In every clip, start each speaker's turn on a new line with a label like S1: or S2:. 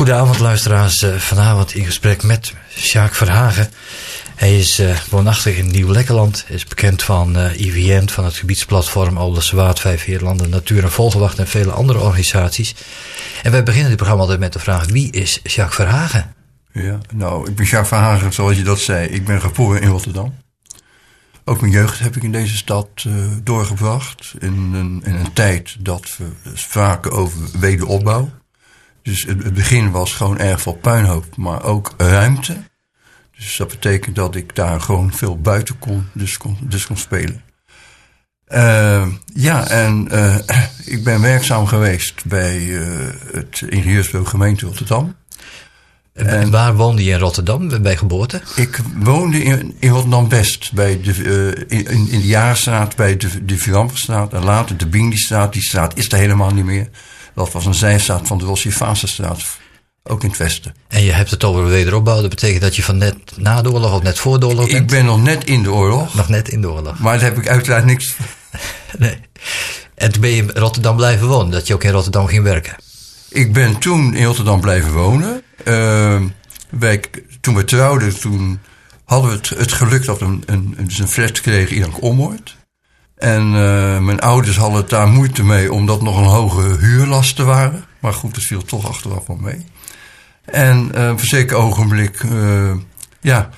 S1: Goedenavond luisteraars. Uh, vanavond in gesprek met Sjaak Verhagen. Hij is uh, woonachtig in Nieuw-Lekkerland. Is bekend van uh, eh, IVN, van het gebiedsplatform Alderse Waard, Vijf Heerlanden, Natuur en Volgewacht en vele andere organisaties. En wij beginnen dit programma altijd met de vraag, wie is Jacques Verhagen?
S2: Ja, nou, ik ben Jacques Verhagen, zoals je dat zei. Ik ben geboren in Rotterdam. Ook mijn jeugd heb ik in deze stad uh, doorgebracht. In een, in een tijd dat we spraken over wederopbouw. Dus het, het begin was gewoon erg veel puinhoop, maar ook ruimte. Dus dat betekent dat ik daar gewoon veel buiten kon, dus kon, dus kon spelen. Uh, ja, en uh, ik ben werkzaam geweest bij uh, het ingenieursbureau gemeente Rotterdam.
S1: En, waar woonde je in Rotterdam bij geboorte?
S2: Ik woonde in, in Rotterdam-West, bij de, in, in de Jaarstraat, bij de, de Viramperstraat en later de Bindiestraat. Die straat is er helemaal niet meer. Dat was een zijstraat van de Rossifaanstraat, ook in het westen.
S1: En je hebt het over wederopbouw. Dat betekent dat je van net na de oorlog of net voor de oorlog bent?
S2: Ik ben nog net in de oorlog.
S1: Nog net in de oorlog.
S2: Maar daar heb ik uiteraard niks...
S1: nee. En toen ben je in Rotterdam blijven wonen, dat je ook in Rotterdam ging werken?
S2: Ik ben toen in Rotterdam blijven wonen. Uh, wij, toen we trouwden, toen hadden we het, geluk dat we een, een, dus een flat kregen in Ommoord. En uh, mijn ouders hadden daar moeite mee, omdat nog een hoge huurlasten waren. Maar goed, dat viel toch achteraf wel mee. En uh, op een zeker ogenblik, uh, ja,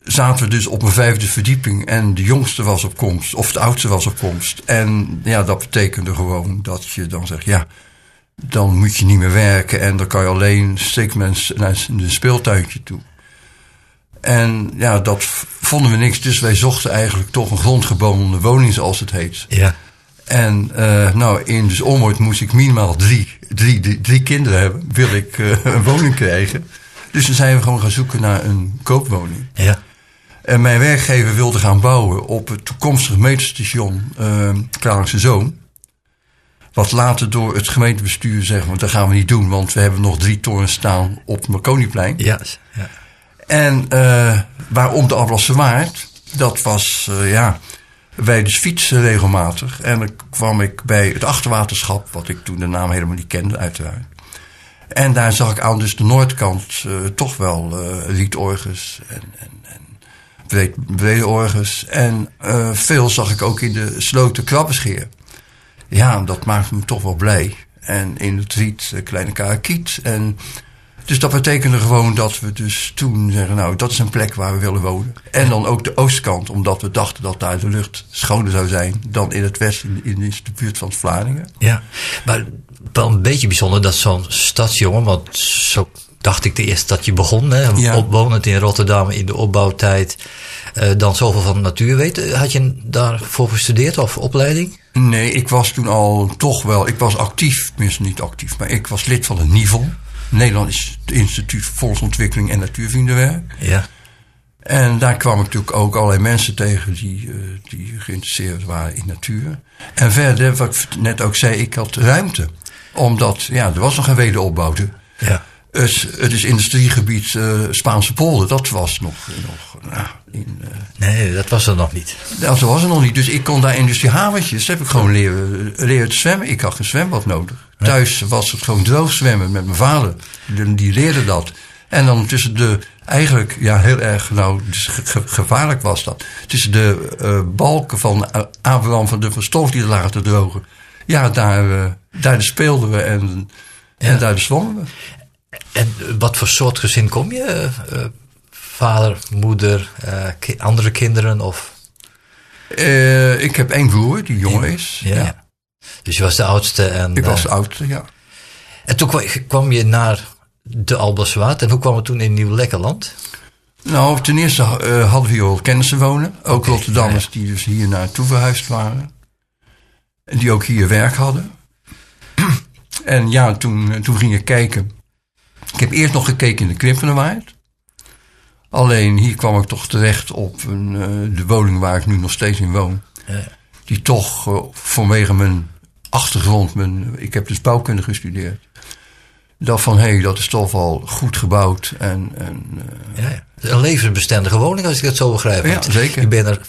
S2: zaten we dus op een vijfde verdieping. En de jongste was op komst, of de oudste was op komst. En ja, dat betekende gewoon dat je dan zegt, ja, dan moet je niet meer werken. En dan kan je alleen stikmens naar een speeltuintje toe. En ja, dat vonden we niks. Dus wij zochten eigenlijk toch een grondgebonden woning, zoals het heet.
S1: Ja.
S2: En uh, nou, in dus onwoord moest ik minimaal drie, drie, drie, drie kinderen hebben. Wil ik uh, een woning krijgen. Dus dan zijn we gewoon gaan zoeken naar een koopwoning.
S1: Ja.
S2: En mijn werkgever wilde gaan bouwen op het toekomstige meterstation uh, Kralingse Zoon. Wat later door het gemeentebestuur zeggen, want dat gaan we niet doen, want we hebben nog drie torens staan op Marconiplein.
S1: Ja, ja.
S2: En uh, waarom de Ablasse Waard? Dat was, uh, ja, wij dus fietsen regelmatig. En dan kwam ik bij het achterwaterschap, wat ik toen de naam helemaal niet kende, uiteraard. En daar zag ik aan dus de noordkant uh, toch wel rietorgels en, en, en breed, brede. En veel zag ik ook in de sloten krabbescheer. Ja, dat maakte me toch wel blij. En in het riet kleine karakiet. En dus dat betekende gewoon dat we dus toen zeggen, nou, dat is een plek waar we willen wonen. En dan ook de oostkant, omdat we dachten dat daar de lucht schoner zou zijn dan in het westen, in, in de buurt van Vlaardingen.
S1: Ja, maar wel een beetje bijzonder dat zo'n stadsjongen, want zo dacht ik de eerste dat je begon, hè, ja. opwonend in Rotterdam in de opbouwtijd, dan zoveel van de natuur weet. Had je daarvoor gestudeerd of opleiding?
S2: Nee, ik was toen al toch wel, ik was actief, tenminste niet actief, maar ik was lid van het NIVEL. Nederlands Instituut Volksontwikkeling en Natuurvriendenwerk.
S1: Ja.
S2: En daar kwam ik natuurlijk ook allerlei mensen tegen die, uh, die geïnteresseerd waren in natuur. En verder, wat ik net ook zei, ik had ruimte. Omdat, ja, er was nog een wederopbouw.
S1: Ja.
S2: Het, het is industriegebied uh, Spaanse polder, dat was nog... nog nou, in, uh,
S1: nee, dat was er nog niet.
S2: Dat was er nog niet. Dus ik kon daar industriehaventjes, heb ik gewoon leren, leren te zwemmen. Ik had geen zwembad nodig. Ja. Thuis was het gewoon droog zwemmen met mijn vader. Die, die leerde dat. En dan tussen de, eigenlijk, ja, heel erg, nou, dus ge gevaarlijk was dat. Tussen de uh, balken van Abraham van de Verstof die er lagen te drogen. Ja, daar, daar speelden we en, ja. en daar zwommen we.
S1: En wat voor soort gezin kom je? Uh, vader, moeder, ki andere kinderen of?
S2: ik heb één broer die jong is.
S1: Ja. ja. Dus je was de oudste en...
S2: Ik was de oudste, ja.
S1: En toen kwam je naar de Albaswaard. En hoe kwam het toen in Nieuw-Lekkerland?
S2: Nou, ten eerste hadden we hier al kennissen wonen. Ook okay, Rotterdammers ja. die dus hier naartoe verhuisd waren. En die ook hier werk hadden. en ja, toen, toen ging ik kijken. Ik heb eerst nog gekeken in de Krimpenenwaard. Alleen hier kwam ik toch terecht op een, uh, de woning waar ik nu nog steeds in woon.
S1: Ja.
S2: Die toch uh, vanwege mijn achtergrond, mijn, ik heb dus bouwkunde gestudeerd. dacht van, hé, hey, dat is toch wel goed gebouwd. En, en,
S1: uh, ja, ja. Een levensbestendige woning, als ik dat zo begrijp.
S2: Ja, zeker.
S1: Je bent er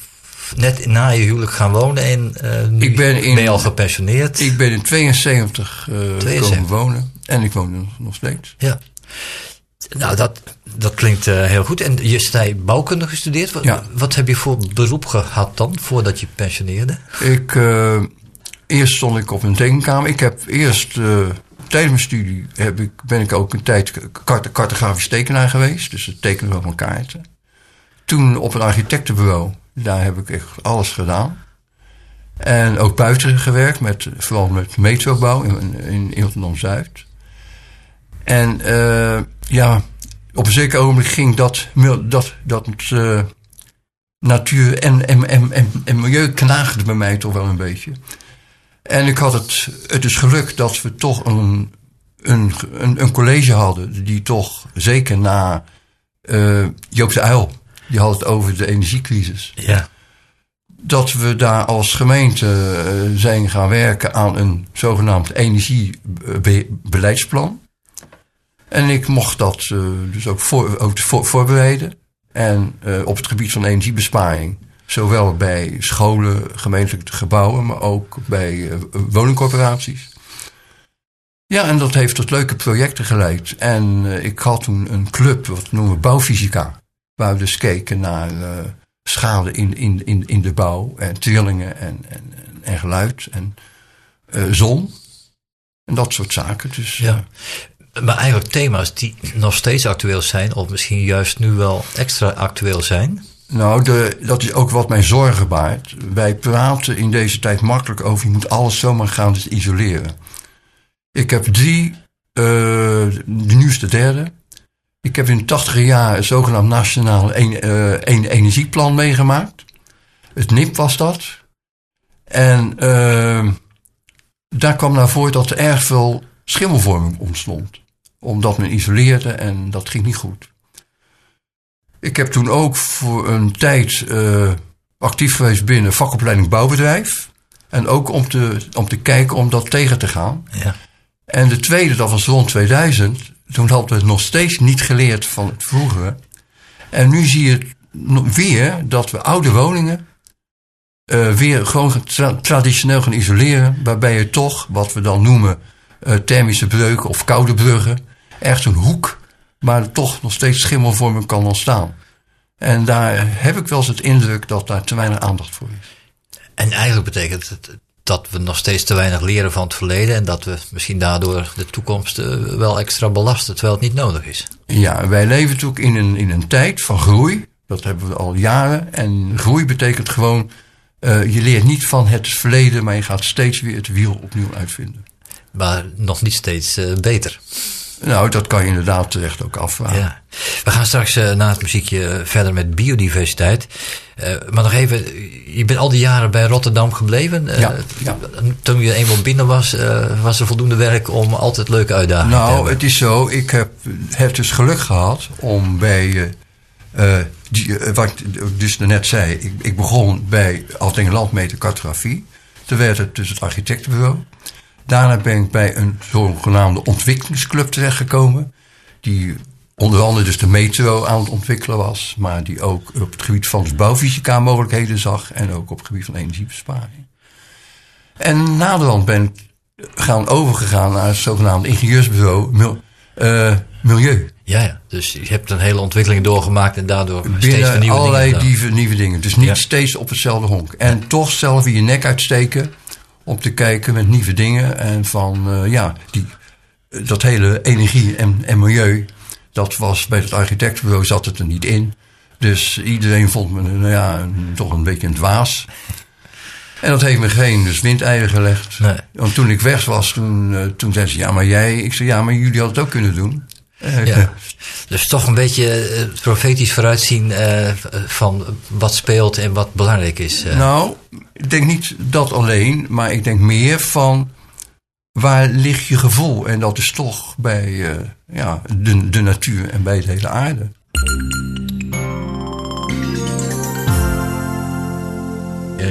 S1: net na je huwelijk gaan wonen en uh, nu
S2: Ik ben in-
S1: ben je al gepensioneerd.
S2: Ik ben in 72 eh
S1: 72.
S2: komen wonen. En ik woon er nog steeds.
S1: Ja. Nou, dat, dat klinkt eh, heel goed. En je zei bouwkunde gestudeerd. Wat,
S2: Ja.
S1: wat heb je voor beroep gehad dan, voordat je pensioneerde?
S2: Ik, eh, eerst stond ik op een tekenkamer. Ik heb eerst, eh, tijdens mijn studie, heb ik, ben ik ook een tijd kart, cartografisch tekenaar geweest. Dus het tekenen van mijn kaarten. Toen op een architectenbureau. Daar heb ik echt alles gedaan. En ook buiten gewerkt, met, vooral met metrobouw in, in, in Rotterdam-Zuid. En eh, ja, op een zeker ogenblik ging dat, dat, dat eh, natuur en, en, en, en, en milieu knaagde bij mij toch wel een beetje. En ik had het, het is geluk dat we toch een, een, een, een college hadden die toch, zeker na eh Joop de Uil, die had het over de energiecrisis
S1: Ja.
S2: dat we daar als gemeente zijn gaan werken aan een zogenaamd energiebeleidsplan. En ik mocht dat eh, dus ook, voor, ook voor- voorbereiden. En eh, op het gebied van energiebesparing. Zowel bij scholen, gemeentelijke gebouwen, maar ook bij eh, woningcorporaties. Ja, en dat heeft tot leuke projecten geleid. En ik had toen een club, wat noemen we bouwfysica. Waar we dus keken naar schade in, in, in, in de bouw. En trillingen en, en, en, en geluid en zon. En dat soort zaken. Dus,
S1: Ja. Maar eigenlijk thema's die nog steeds actueel zijn, of misschien juist nu wel extra actueel zijn.
S2: Nou, de, dat is ook wat mij zorgen baart. Wij praten in deze tijd makkelijk over... je moet alles zomaar gaan isoleren. Ik heb drie, eh de nieuwste derde. Ik heb in de tachtige jaren een zogenaamd nationaal een, eh, energieplan meegemaakt. Het NIP was dat. En eh, daar kwam naar voren dat er erg veel schimmelvorming ontstond. Omdat men isoleerde en dat ging niet goed. Ik heb toen ook voor een tijd eh, actief geweest binnen vakopleiding bouwbedrijf. En ook om te, om te kijken om dat tegen te gaan.
S1: Ja.
S2: En de tweede, dat was rond 2000. Toen hadden we het nog steeds niet geleerd van het vroegere. En nu zie je weer dat we oude woningen eh, weer gewoon tra- traditioneel gaan isoleren. Waarbij je toch, wat we dan noemen, eh, thermische breuken of koude bruggen. Echt een hoek, maar er toch nog steeds schimmelvorming kan ontstaan. En daar heb ik wel eens het indruk dat daar te weinig aandacht voor is.
S1: En eigenlijk betekent het dat we nog steeds te weinig leren van het verleden en dat we misschien daardoor de toekomst eh, wel extra belasten, terwijl het niet nodig is.
S2: Ja, wij leven natuurlijk in een, in een tijd van groei. Dat hebben we al jaren. En groei betekent gewoon, eh, je leert niet van het verleden, maar je gaat steeds weer het wiel opnieuw uitvinden.
S1: Maar nog niet steeds eh, beter.
S2: Nou, dat kan je inderdaad terecht ook afvragen.
S1: Ja. We gaan straks eh, na het muziekje eh, verder met biodiversiteit. Eh, maar nog even, je bent al die jaren bij Rotterdam gebleven.
S2: Ja, ja.
S1: Toen je eenmaal binnen was, was er voldoende werk om altijd leuke uitdagingen te
S2: Nou,
S1: hebben.
S2: het is zo. Ik heb, heb dus geluk gehad om bij. die, wat ik dus net zei. Ik, ik begon bij afdeling landmeter cartografie. Toen werd het dus het architectenbureau. Daarna ben ik bij een zogenaamde ontwikkelingsclub terechtgekomen. Die onder andere dus de metro aan het ontwikkelen was. Maar die ook op het gebied van dus bouwfysica mogelijkheden zag. En ook op het gebied van energiebesparing. En naderhand ben ik gaan overgegaan naar het zogenaamde ingenieursbureau mil- eh, Milieu.
S1: Ja, ja, dus je hebt een hele ontwikkeling doorgemaakt en daardoor steeds
S2: Binnen
S1: vernieuwde
S2: allerlei
S1: dingen. gedaan.
S2: nieuwe, nieuwe dingen. Dus niet
S1: Ja.
S2: steeds op hetzelfde honk. En toch zelf in je nek uitsteken om te kijken met nieuwe dingen. En van, eh, ja, die, dat hele energie en, en milieu, dat was bij het architectenbureau zat het er niet in. Dus iedereen vond me nou ja, een- toch een beetje een dwaas. En dat heeft me geen dus windeieren gelegd.
S1: Nee.
S2: Want toen ik weg was, toen, eh, toen zeiden ze, ja, maar jij... Ik zei, ja, maar jullie hadden het ook kunnen doen.
S1: Ja. Dus toch een beetje eh, profetisch vooruitzien eh, van wat speelt en wat belangrijk is. eh.
S2: Nou, ik denk niet dat alleen, maar ik denk meer van waar ligt je gevoel? En dat is toch bij ja, de, de natuur en bij de hele aarde.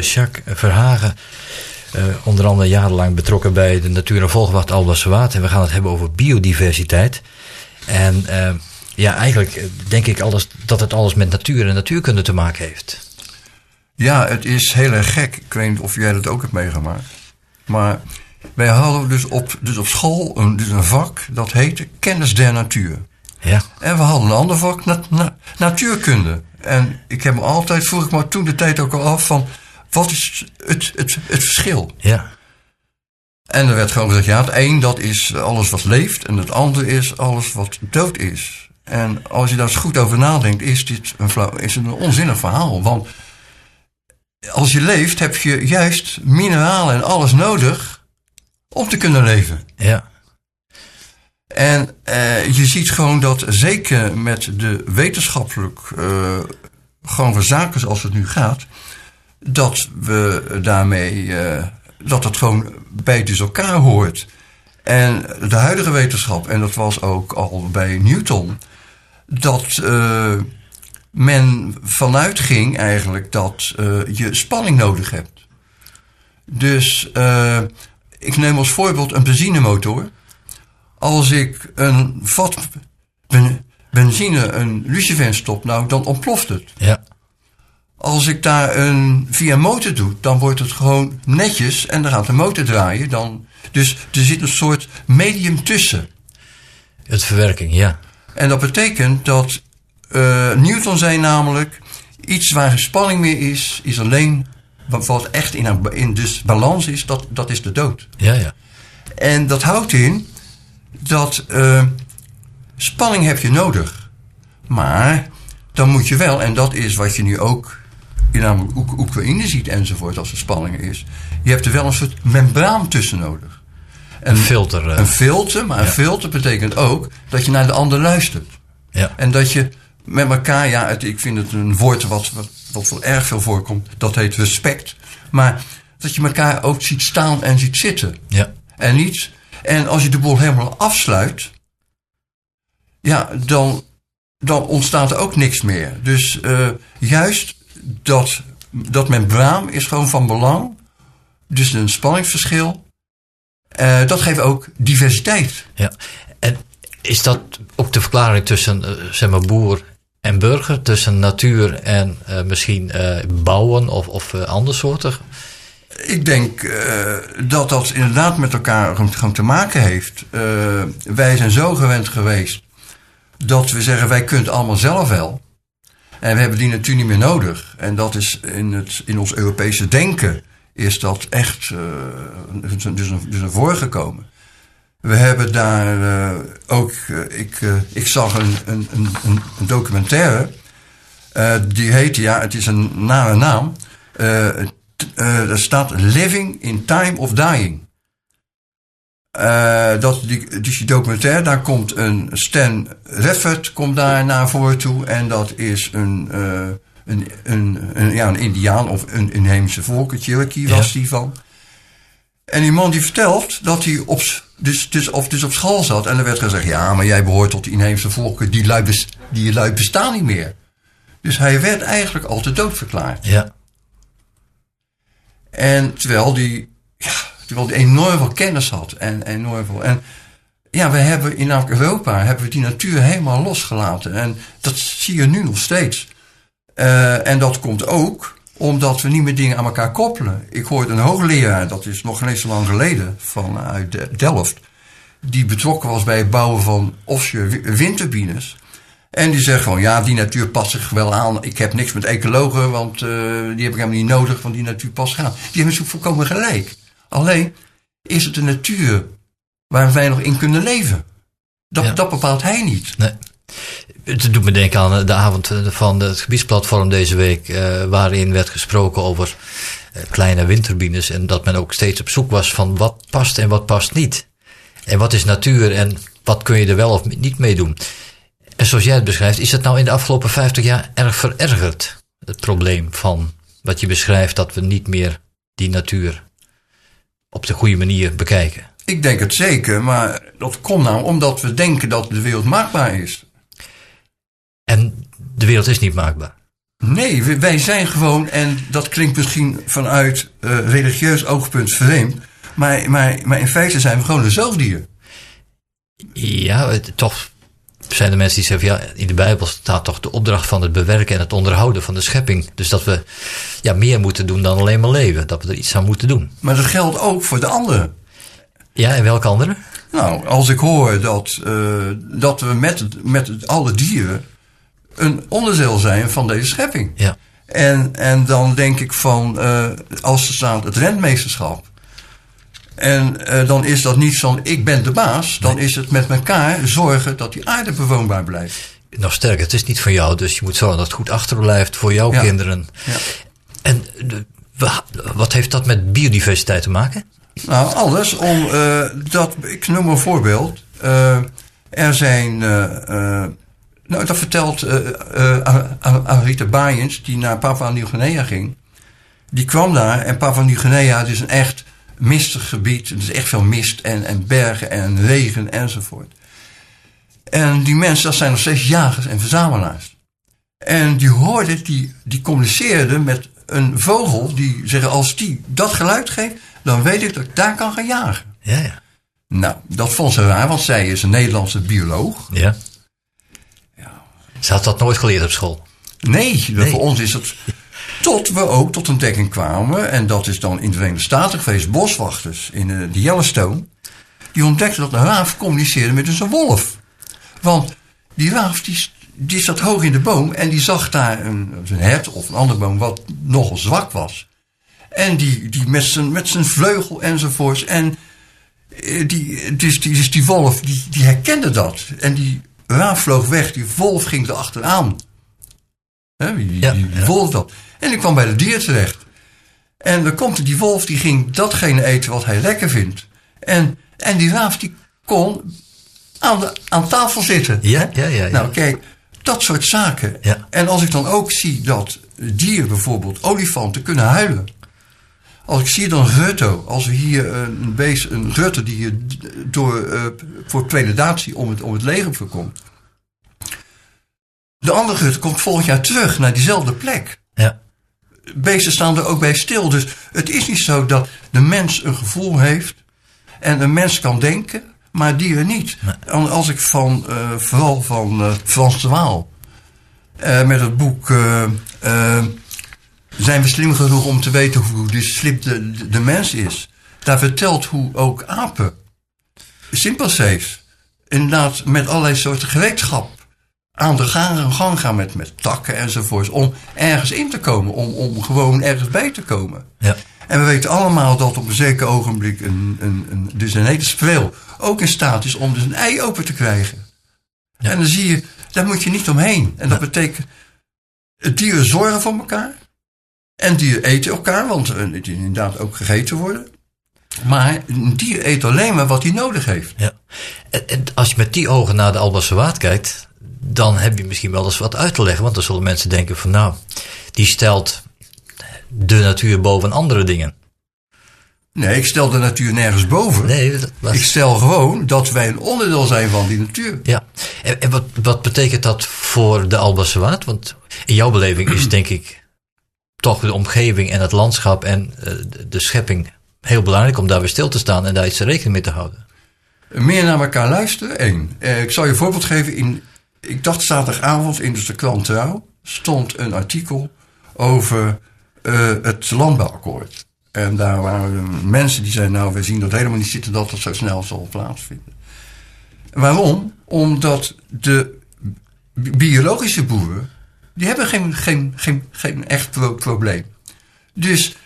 S1: Jacques Verhagen, onder andere jarenlang betrokken bij de Natuur- en Volgewacht. En we gaan het hebben over biodiversiteit. En ja, eigenlijk denk ik alles, dat het alles met natuur en natuurkunde te maken heeft.
S2: Ja, het is heel erg gek. Ik weet niet of jij dat ook hebt meegemaakt. Maar wij hadden dus op, dus op school een, dus een vak dat heette kennis der natuur.
S1: Ja.
S2: En we hadden een ander vak, na- na- natuurkunde. En ik heb me altijd, vroeg ik me toen de tijd ook al af van, wat is het, het, het verschil?
S1: Ja.
S2: En er werd gewoon gezegd, ja, het een dat is alles wat leeft en het andere is alles wat dood is. En als je daar eens goed over nadenkt, is dit een, flauw, is een onzinnig verhaal. Want als je leeft, heb je juist mineralen en alles nodig om te kunnen leven.
S1: Ja.
S2: En eh, je ziet gewoon dat zeker met de wetenschappelijk eh, gewoon zaken zoals het nu gaat, dat we daarmee eh, dat het gewoon bij dus elkaar hoort. En de huidige wetenschap, en dat was ook al bij Newton, dat eh, men vanuit ging eigenlijk dat eh, je spanning nodig hebt. Dus eh, ik neem als voorbeeld een benzinemotor. Als ik een vat ben- benzine, een lucifer stop, nou, dan ontploft het.
S1: Ja.
S2: Als ik daar een via motor doe, dan wordt het gewoon netjes en dan gaat de motor draaien. Dan, dus er zit een soort medium tussen.
S1: Het verwerking, ja.
S2: En dat betekent dat eh, Newton zei namelijk: iets waar geen spanning meer is, is alleen wat echt in, een- in dus balans is, dat, dat is de dood.
S1: Ja, ja.
S2: En dat houdt in dat eh, spanning heb je nodig. Maar dan moet je wel, en dat is wat je nu ook in namelijk Oek- Oekraïne ziet enzovoort als er spanning is. Je hebt er wel een soort membraan tussen nodig.
S1: Een filter. eh,
S2: Een filter, maar een filter betekent ook dat je naar de ander luistert.
S1: ja.
S2: En dat je met elkaar, ja, het, ik vind het een woord wat, wat, wat wel erg veel voorkomt, dat heet respect. Maar dat je elkaar ook ziet staan en ziet zitten.
S1: Ja.
S2: En niet. En als je de boel helemaal afsluit, ja, dan, dan ontstaat er ook niks meer. Dus eh, juist dat, dat membraan is gewoon van belang. Dus een spanningsverschil. Eh, dat geeft ook diversiteit.
S1: Ja. En is dat ook de verklaring tussen, eh, zeg maar, boer en burger? Tussen natuur en eh, misschien bouwen of, of eh, andersoortig?
S2: Ik denk dat dat inderdaad met elkaar gewoon- te maken heeft. Wij zijn zo gewend geweest dat we zeggen wij kunnen het allemaal zelf wel. En we hebben die natuur niet meer nodig. En dat is in, het, in ons Europese denken is dat echt eh, dus, een- dus, een, dus een voorgekomen. We hebben daar eh, ook, eh, ik, ik zag een, een, een, een documentaire. die heet, ja, het is een nare naam. er staat Living in Time of Dying. Dat die, dus die documentaire, daar komt een Stan Reffert komt daar naar voren toe. En dat is een, een, een, een, ja, een indiaan of een inheemse volk, een Cherokee was
S1: Ja.
S2: die van. En die man die vertelt dat hij op, dus, dus, of dus op school zat. En er werd gezegd, ja, maar jij behoort tot de inheemse volken, die lui, bes- die lui bestaan niet meer. Dus hij werd eigenlijk al te dood verklaard.
S1: Ja.
S2: En terwijl die, ja, terwijl die enorm veel kennis had. En enorm veel. En ja, we hebben in Europa hebben we die natuur helemaal losgelaten. En dat zie je nu nog steeds. Eh, en dat komt ook omdat we niet meer dingen aan elkaar koppelen. Ik hoorde een hoogleraar, dat is nog geen eens zo lang geleden, vanuit De- Delft. Die betrokken was bij het bouwen van offshore wi- windturbines. En die zegt gewoon, ja, die natuur past zich wel aan. Ik heb niks met ecologen, want eh, die heb ik helemaal niet nodig, want die natuur past zich aan. Die hebben zo volkomen gelijk. Alleen is het de natuur waar wij nog in kunnen leven. Dat,
S1: Ja.
S2: dat bepaalt hij niet.
S1: Nee. Het doet me denken aan de avond eh, van het gebiedsplatform deze week, eh, waarin werd gesproken over eh, kleine windturbines en dat men ook steeds op zoek was van wat past en wat past niet. En wat is natuur en wat kun je er wel of niet mee doen. En zoals jij het beschrijft, is het nou in de afgelopen 50 jaar erg verergerd, het probleem van wat je beschrijft, dat we niet meer die natuur op de goede manier bekijken.
S2: Ik denk het zeker, maar dat komt nou omdat we denken dat de wereld maakbaar is.
S1: En de wereld is niet maakbaar.
S2: Nee, wij zijn gewoon, en dat klinkt misschien vanuit eh, religieus oogpunt vreemd, maar, maar, maar in feite zijn we gewoon een zoogdier.
S1: Ja, het- toch zijn er mensen die zeggen, ja, in de Bijbel staat toch de opdracht van het bewerken en het onderhouden van de schepping. Dus dat we ja, meer moeten doen dan alleen maar leven. Dat we er iets aan moeten doen.
S2: Maar dat geldt ook voor de anderen.
S1: Ja, en welke anderen?
S2: Nou, als ik hoor dat, uh, dat we met, met alle dieren een onderdeel zijn van deze schepping.
S1: Ja.
S2: En, en dan denk ik van, uh, als er staat het rentmeesterschap. En uh, dan is dat niet van ik ben de baas. Dan is het met elkaar zorgen dat die aarde bewoonbaar blijft.
S1: Nog sterker, het is niet van jou. Dus je moet zorgen dat het goed achterblijft voor jouw
S2: Ja.
S1: kinderen.
S2: Ja.
S1: En wa- wat heeft dat met biodiversiteit te maken?
S2: Nou, alles om dat. Ik noem een voorbeeld. Er zijn. Nou, dat vertelt uh, uh, Arita Baaiens, die naar Papua Nieuw-Guinea ging. Die kwam daar en Papua Nieuw-Guinea is een echt mistig gebied. Er is echt veel mist en, en bergen en regen enzovoort. En die mensen, dat zijn nog steeds jagers en verzamelaars. En die hoorden, die, die communiceerden met een vogel die zeggen: als die dat geluid geeft, dan weet ik dat ik daar kan gaan jagen.
S1: Ja, ja.
S2: Nou, dat vond ze raar, want zij is een Nederlandse bioloog.
S1: Ja. Ze had dat nooit geleerd op school.
S2: Nee,
S1: Nee.
S2: voor ons is het. Tot we ook tot een dekking kwamen, en dat is dan in de Verenigde Staten geweest, boswachters in eh, de Yellowstone. Die ontdekten dat een raaf communiceerde met een wolf. Want die raaf die, die zat hoog in de boom en die zag daar een, een hert of een andere boom wat nogal zwak was. En die, die met, zijn, met zijn vleugel enzovoorts. En eh, die, dus, die, dus die wolf die, die herkende dat. En die raaf vloog weg, die wolf ging erachteraan. Hè, die,
S1: Ja,
S2: die, die
S1: ja.
S2: wolf dat. En die kwam bij de dier terecht. En dan komt die wolf, die ging datgene eten wat hij lekker vindt. En, en die raaf die kon aan, de, aan tafel zitten.
S1: Ja, ja, ja. ja.
S2: Nou, kijk, dat soort zaken.
S1: Ja.
S2: En als ik dan ook zie dat dieren, bijvoorbeeld olifanten, kunnen huilen. Als ik zie dan Rutto, als we hier een beest, een Rutte die hier door, eh, voor predatie om het, om het leger voorkomt. De andere komt volgend jaar terug naar diezelfde plek.
S1: ja.
S2: Beesten staan er ook bij stil. Dus het is niet zo dat de mens een gevoel heeft en een mens kan denken, maar dieren niet. Als ik van, eh, vooral van eh, Frans de Waal, eh, met het boek Zijn we slim genoeg om te weten hoe de slim de, de, mens is? Daar vertelt hoe ook apen, chimpansees, inderdaad met allerlei soorten gereedschap aan de gang, gang gaan met, met takken enzovoorts. Om ergens in te komen, om, om gewoon ergens bij te komen.
S1: ja.
S2: En we weten allemaal dat op een zeker ogenblik een, een, een, dus een hele spreel ook in staat is om dus een ei open te krijgen.
S1: Ja.
S2: En dan zie je, daar moet je niet omheen. En dat betekent, dieren zorgen voor elkaar. En dieren eten elkaar, want eh, het is inderdaad ook gegeten worden. Maar een dier eet alleen maar wat hij nodig heeft.
S1: Ja. En, en als je met die ogen naar de Albase Waard kijkt, dan heb je misschien wel eens wat uit te leggen. Want dan zullen mensen denken van nou, die stelt de natuur boven andere dingen.
S2: Nee, ik stel de natuur nergens boven.
S1: Nee, dat was-
S2: Ik stel gewoon dat wij een onderdeel zijn van die natuur.
S1: ja. En, en wat, wat betekent dat voor de Albase Waard? Want in jouw beleving is denk ik toch de omgeving en het landschap en eh, de, de schepping heel belangrijk om daar weer stil te staan en daar iets rekening mee te houden.
S2: Meer naar elkaar luisteren, één. Eh, ik zal je een voorbeeld geven. In, ik dacht zaterdagavond in de krant Trouw stond een artikel over eh, het landbouwakkoord. En daar waren mensen die zeiden, nou, we zien dat helemaal niet zitten dat dat zo snel zal plaatsvinden. Waarom? Omdat de bi- biologische boeren, die hebben geen, geen, geen, geen echt pro- probleem. Dus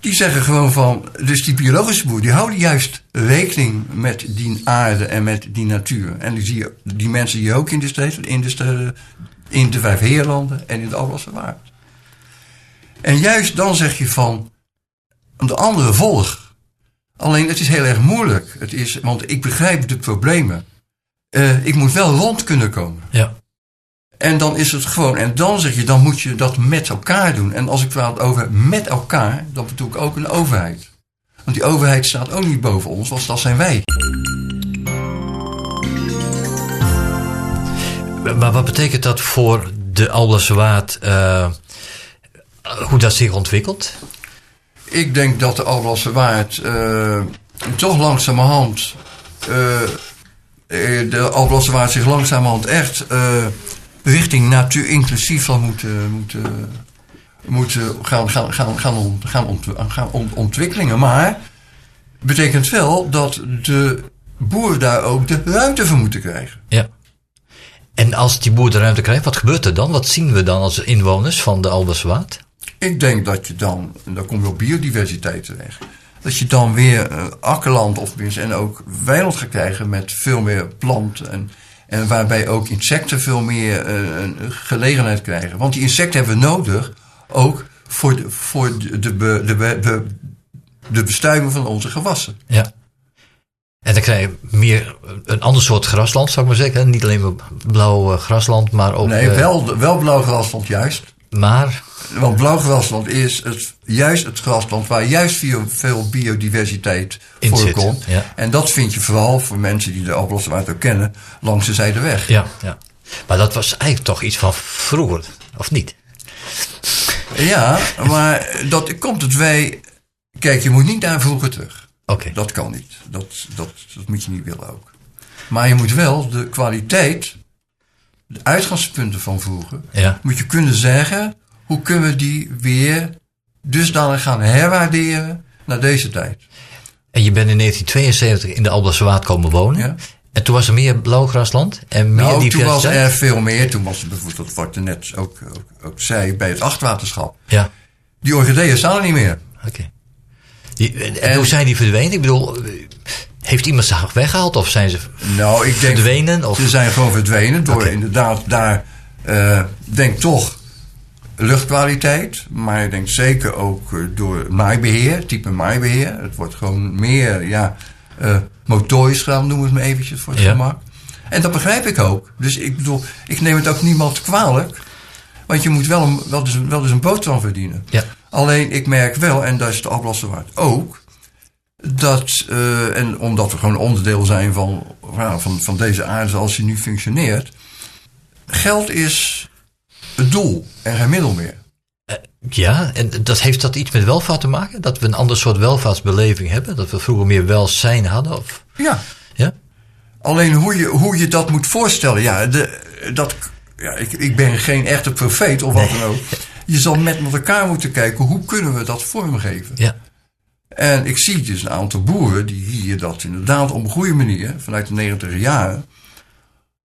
S2: die zeggen gewoon van, dus die biologische boeren, die houden juist rekening met die aarde en met die natuur. En die, zie je, die mensen die je ook in de steden, in de, in de vijf heerlanden en in de Alblasse Waard. En juist dan zeg je van, de andere volg. Alleen het is heel erg moeilijk. Het is, want ik begrijp de problemen. Eh, ik moet wel rond kunnen komen.
S1: Ja.
S2: En dan is het gewoon, en dan zeg je, dan moet je dat met elkaar doen. En als ik praat over met elkaar, dan bedoel ik ook een overheid. Want die overheid staat ook niet boven ons, want dat zijn wij.
S1: Maar wat betekent dat voor de Albase Waard, eh, hoe dat zich ontwikkelt?
S2: Ik denk dat de Alblasse Waard eh, toch langzamerhand eh, de Alblasserwaard zich langzamerhand echt richting natuur inclusief zal moeten, moeten, moeten gaan, gaan, gaan, gaan, ont, gaan, ont, gaan ont, ontwikkelingen. Maar betekent wel dat de boeren daar ook de ruimte voor moeten krijgen.
S1: Ja. En als die boer de ruimte krijgt, wat gebeurt er dan? Wat zien we dan als inwoners van de Alberswaard?
S2: Ik denk dat je dan, en dan kom je op biodiversiteit terecht, dat je dan weer uh, akkerland of en ook weiland gaat krijgen met veel meer planten. En, en waarbij ook insecten veel meer uh, een gelegenheid krijgen. Want die insecten hebben we nodig ook voor de, voor de, de, de, de, de bestuiving van onze gewassen.
S1: Ja. En dan krijg je meer een ander soort grasland, zou ik maar zeggen. Niet alleen maar blauw uh, grasland, maar ook...
S2: Nee, wel, wel blauw grasland, juist.
S1: Maar...
S2: Want blauw grasland is het, juist het grasland waar juist veel biodiversiteit
S1: In
S2: voorkomt.
S1: zit, ja.
S2: En dat vind je vooral voor mensen die de Alblasserwaard ook kennen, langs de Zijdeweg.
S1: Ja, ja. Maar dat was eigenlijk toch iets van vroeger, of niet?
S2: Ja, maar dat komt het wij... Kijk, je moet niet naar vroeger terug.
S1: Oké.
S2: Dat kan niet. Dat, dat, dat moet je niet willen ook. Maar je moet wel de kwaliteit, de uitgangspunten van vroeger,
S1: Ja.
S2: moet je kunnen zeggen, hoe kunnen we die weer dusdanig gaan herwaarderen naar deze tijd.
S1: En je bent in 1972 in de Alblasserwaard komen wonen.
S2: Ja?
S1: En toen was er meer blauwgrasland en meer
S2: Nou, toen was er veel meer. Toen was er bijvoorbeeld, wat je net ook, ook, ook zei, bij het achtwaterschap.
S1: Ja,
S2: Die orchideeën staan er niet meer.
S1: oké. Die- En,
S2: En-
S1: hoe zijn die verdwenen? Ik bedoel, heeft iemand ze weggehaald of zijn ze
S2: Nou, ik denk,
S1: verdwenen? Of,
S2: ze zijn gewoon verdwenen door inderdaad daar, eh denk toch, luchtkwaliteit. Maar ik denk zeker ook eh, door maaibeheer, type maaibeheer. Het wordt gewoon meer, ja, eh motorisch gedaan, noemen we het maar eventjes voor het
S1: Ja.
S2: gemak. En dat begrijp ik ook. Dus ik bedoel, ik neem het ook niemand kwalijk. Want je moet wel, een, wel, dus, wel dus een boterham verdienen.
S1: ja,
S2: Alleen ik merk wel, en daar is de aflassen waard ook, dat, eh, en omdat we gewoon onderdeel zijn van, van, van deze aarde zoals die nu functioneert, geld is het doel en geen middel meer.
S1: ja, en dat heeft dat iets met welvaart te maken? Dat we een ander soort welvaartsbeleving hebben? Dat we vroeger meer welzijn hadden? Of,
S2: Ja,
S1: ja?
S2: alleen hoe je, hoe je dat moet voorstellen, ja, de, dat, ja ik, ik ben geen echte profeet of wat dan ook. Je zal met, met elkaar moeten kijken, hoe kunnen we dat vormgeven?
S1: Ja,
S2: En ik zie dus een aantal boeren die hier dat inderdaad op een goede manier, vanuit de 90 jaren,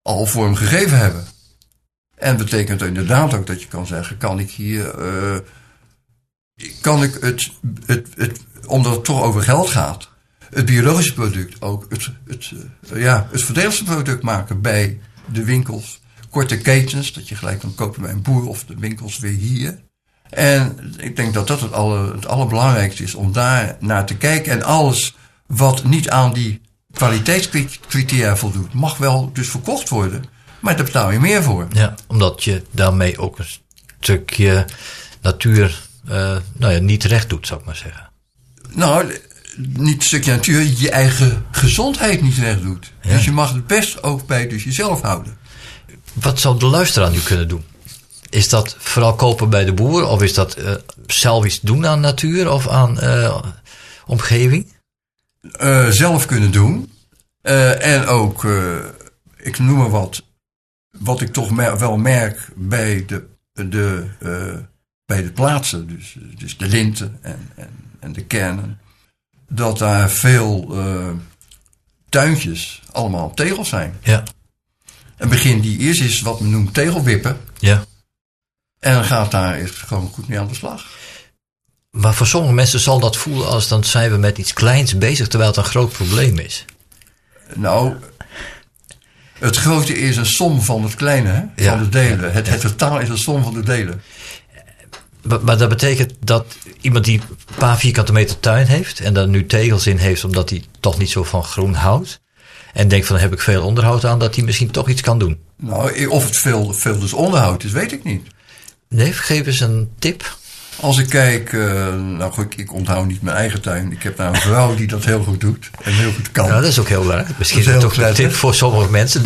S2: al vorm gegeven hebben. En betekent inderdaad ook dat je kan zeggen, kan ik hier, eh, kan ik het, het, het, omdat het toch over geld gaat, het biologische product ook het, het, eh, ja, het voordeligste product maken bij de winkels. Korte ketens, dat je gelijk kan kopen bij een boer of de winkels weer hier. En ik denk dat dat het, alle, het allerbelangrijkste is om daar naar te kijken. En alles wat niet aan die kwaliteitscriteria voldoet, mag wel dus verkocht worden. Maar daar betaal je meer voor.
S1: ja, omdat je daarmee ook een stukje natuur eh, nou ja, niet recht doet, zou ik maar zeggen.
S2: Nou, niet een stukje natuur, je eigen gezondheid niet recht doet.
S1: Ja.
S2: Dus je mag het best ook bij dus jezelf houden.
S1: Wat zou de luisteraar nu kunnen doen? Is dat vooral kopen bij de boer? Of is dat eh, zelf iets doen aan natuur of aan eh, omgeving?
S2: eh, zelf kunnen doen. En ook, ik noem maar wat, wat ik toch mer- wel merk bij de, de, bij de plaatsen, dus, dus de linten en, en, en de kernen, dat daar veel tuintjes allemaal tegels zijn.
S1: Ja.
S2: En begin die eerst is wat men noemt tegelwippen.
S1: ja.
S2: En dan gaat daar eerst gewoon goed mee aan de slag.
S1: Maar voor sommige mensen zal dat voelen als dan zijn we met iets kleins bezig, terwijl het een groot probleem is.
S2: Nou, het grote is een som van het kleine, hè?
S1: Ja.
S2: van de delen. Het, het totaal is een som van de delen.
S1: Maar, maar dat betekent dat iemand die een paar vierkante meter tuin heeft en daar nu tegels in heeft omdat hij toch niet zo van groen houdt. En denkt van, heb ik veel onderhoud aan, dat hij misschien toch iets kan doen.
S2: Nou, of het veel, veel dus onderhoud is, weet ik niet.
S1: Nee, geef eens een tip.
S2: Als ik kijk, eh, nou goed, ik onthoud niet mijn eigen tuin. Ik heb daar een vrouw die dat heel goed doet en heel goed kan.
S1: Ja, dat is ook heel belangrijk. Misschien is
S2: Dat
S1: het toch een tip voor sommige mensen.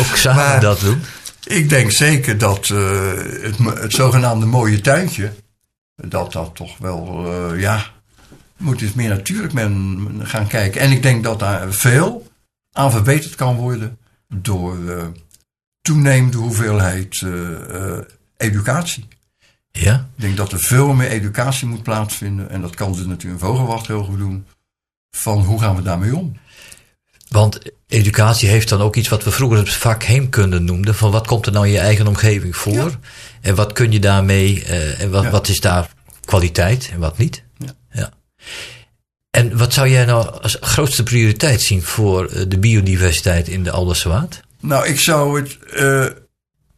S1: ook samen
S2: Maar-
S1: dat doen.
S2: Ik denk zeker dat eh, het, het zogenaamde mooie tuintje, dat dat toch wel, eh, ja, moet eens meer natuurlijk men gaan kijken. En ik denk dat daar veel aan verbeterd kan worden door toenemende hoeveelheid educatie.
S1: Ja?
S2: Ik denk dat er veel meer educatie moet plaatsvinden. En dat kan dus natuurlijk een vogelwacht heel goed doen. Van hoe gaan we daarmee om?
S1: Want educatie heeft dan ook iets wat we vroeger het vak heemkunde noemden. Van wat komt er nou in je eigen omgeving voor? Ja. En wat kun je daarmee, uh, en wat, ja. wat is daar kwaliteit en wat niet?
S2: Ja.
S1: ja. En wat zou jij nou als grootste prioriteit zien voor de biodiversiteit in de Alderse Waard?
S2: Nou, ik zou het. Uh,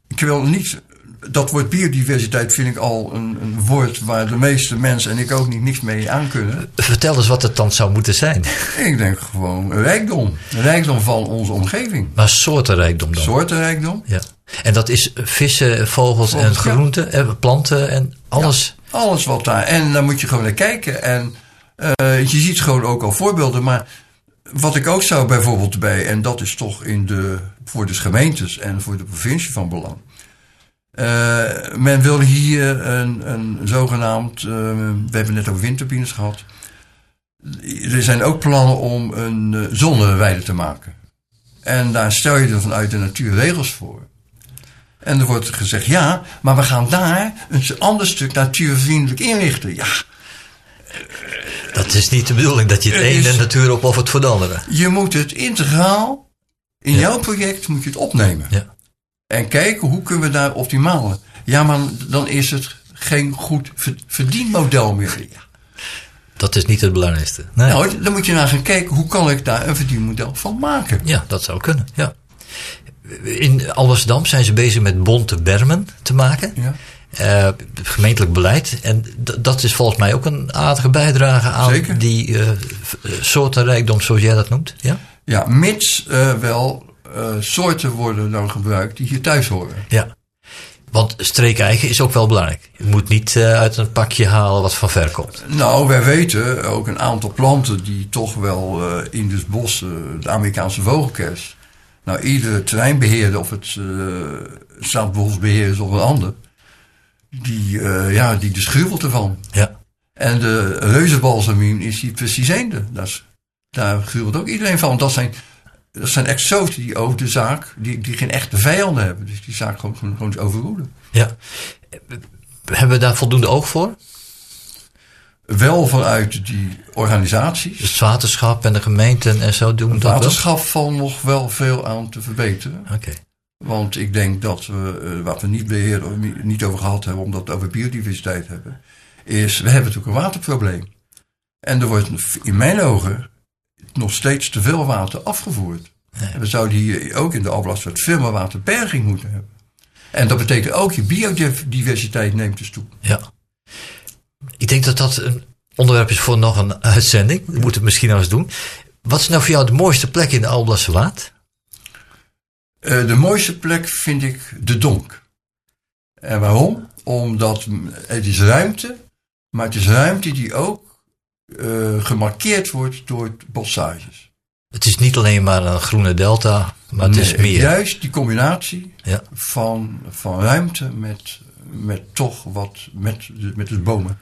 S2: ik wil niet. Dat woord biodiversiteit vind ik al een, een, woord waar de meeste mensen en ik ook niet niks mee aan kunnen.
S1: Vertel eens wat het dan zou moeten zijn.
S2: Ik denk gewoon rijkdom. Rijkdom van onze omgeving.
S1: Maar soortenrijkdom dan?
S2: Soortenrijkdom.
S1: Ja. En dat is vissen, vogels, vogels en groenten, ja. planten en alles.
S2: Ja, alles wat daar. En dan moet je gewoon naar kijken. En uh, je ziet gewoon ook al voorbeelden. Maar wat ik ook zou bijvoorbeeld bij, en dat is toch in de, voor de gemeentes en voor de provincie van belang. Uh, men wil hier een, een zogenaamd, uh, we hebben net over windturbines gehad. Er zijn ook plannen om een uh, zonneweide te maken. En daar stel je er vanuit de natuur regels voor. En er wordt gezegd, ja, maar we gaan daar een ander stuk natuurvriendelijk inrichten. Ja,
S1: dat is niet de bedoeling dat je het ene is, natuur opoffert voor de andere.
S2: Je moet het integraal, in ja. jouw project moet je het opnemen.
S1: Ja.
S2: En kijken hoe kunnen we daar optimaal. Ja, maar dan is het geen goed verdienmodel meer. Ja.
S1: Dat is niet het belangrijkste. Nee.
S2: Nou, dan moet je naar gaan kijken hoe kan ik daar een verdienmodel van maken.
S1: Ja, dat zou kunnen. Ja. In Alversdam zijn ze bezig met bonte bermen te maken.
S2: Ja.
S1: Uh, gemeentelijk beleid. En dat is volgens mij ook een aardige bijdrage aan
S2: Zeker.
S1: die uh, soortenrijkdom, zoals jij dat noemt. Ja,
S2: ja mits uh, wel soorten worden dan gebruikt die hier thuis horen.
S1: Ja. Want streekeigen is ook wel belangrijk. Je moet niet uit een pakje halen wat van ver komt.
S2: Nou, wij weten ook een aantal planten die toch wel in het bos, de Amerikaanse vogelkers. Nou, iedere terreinbeheerder, of het staatsbosbeheer is of een ander die, uh, ja, die dus gruwelt ervan.
S1: Ja.
S2: En de reuzenbalsamien is die precies eende. Daar gruwelt ook iedereen van. Dat zijn, dat zijn exoten die ook de zaak, die, die geen echte vijanden hebben. Dus die zaak gewoon, gewoon, gewoon overroelen.
S1: Ja. Hebben we daar voldoende oog voor?
S2: Wel vanuit die organisaties.
S1: Het waterschap en de gemeenten en zo doen
S2: het
S1: dat
S2: waterschap valt nog wel veel aan te verbeteren.
S1: Oké. Okay.
S2: Want ik denk dat we, uh, wat we niet, beheer, niet over gehad hebben, omdat we over biodiversiteit hebben, is we hebben natuurlijk een waterprobleem. En er wordt in mijn ogen nog steeds te veel water afgevoerd.
S1: Nee.
S2: En we zouden hier ook in de Alblaswet veel meer waterberging moeten hebben. En dat betekent ook je biodiversiteit neemt dus toe.
S1: Ja. Ik denk dat dat een onderwerp is voor nog een uitzending. We moeten het misschien nog eens doen. Wat is nou voor jou de mooiste plek in de Alblasse Waard?
S2: Uh, de mooiste plek vind ik de donk. En waarom? Omdat het is ruimte, maar het is ruimte die ook uh, gemarkeerd wordt door bossages.
S1: Het is niet alleen maar een groene delta, maar het
S2: nee,
S1: is meer.
S2: Juist die combinatie
S1: Ja.
S2: van, van ruimte met, met toch wat, met, de- met de bomen.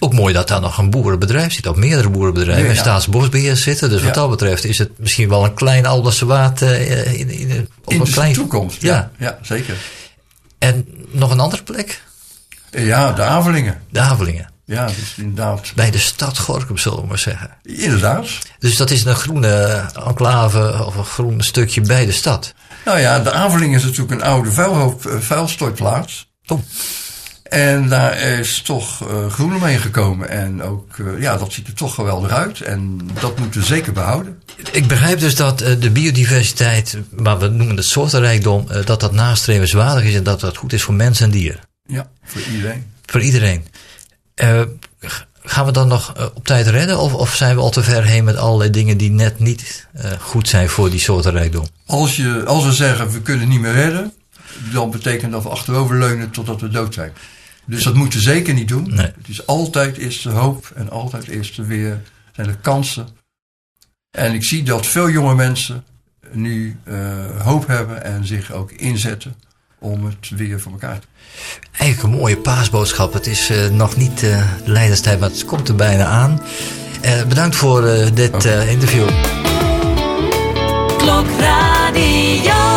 S1: Ook mooi dat daar nog een boerenbedrijf zit, of meerdere boerenbedrijven en
S2: ja.
S1: staatsbosbeheer zitten. Dus wat dat betreft is het misschien wel een klein Alberse waard eh, in, in, in, op
S2: In
S1: een
S2: de
S1: klein...
S2: toekomst,
S1: Ja.
S2: ja. zeker.
S1: En nog een andere plek?
S2: Ja, de Avelingen.
S1: De Havelingen.
S2: Ja, dus inderdaad.
S1: Bij de stad Gorkum, zullen we maar zeggen.
S2: Inderdaad.
S1: Dus dat is een groene enclave of een groen stukje bij de stad.
S2: Nou ja, de Avelingen is natuurlijk een oude vuilhoop, eh, vuilstortplaats.
S1: Oh.
S2: En daar is toch eh groen mee gekomen. En ook, eh, ja, dat ziet er toch geweldig uit. En dat moeten we zeker behouden.
S1: Ik begrijp dus dat de biodiversiteit, maar we noemen het soortenrijkdom, dat dat nastrevenswaardig is en dat dat goed is voor mens en dier.
S2: Ja, voor iedereen.
S1: Voor iedereen. Eh, gaan we dan nog eh, op tijd redden of, of zijn we al te ver heen met allerlei dingen die net niet eh, goed zijn voor die soortenrijkdom?
S2: Als, je, als we zeggen we kunnen niet meer redden, dan betekent dat we achteroverleunen totdat we dood zijn. Dus dat moeten we zeker niet doen.
S1: Nee.
S2: Het is altijd eerst de hoop en altijd eerst er weer zijn er kansen. En ik zie dat veel jonge mensen nu hoop hebben en zich ook inzetten om het weer voor elkaar te
S1: Eigenlijk een mooie paasboodschap. Het is eh, nog niet eh, de leiderstijd, maar het komt er bijna aan. Eh, bedankt voor eh, dit eh, interview.
S3: Radio.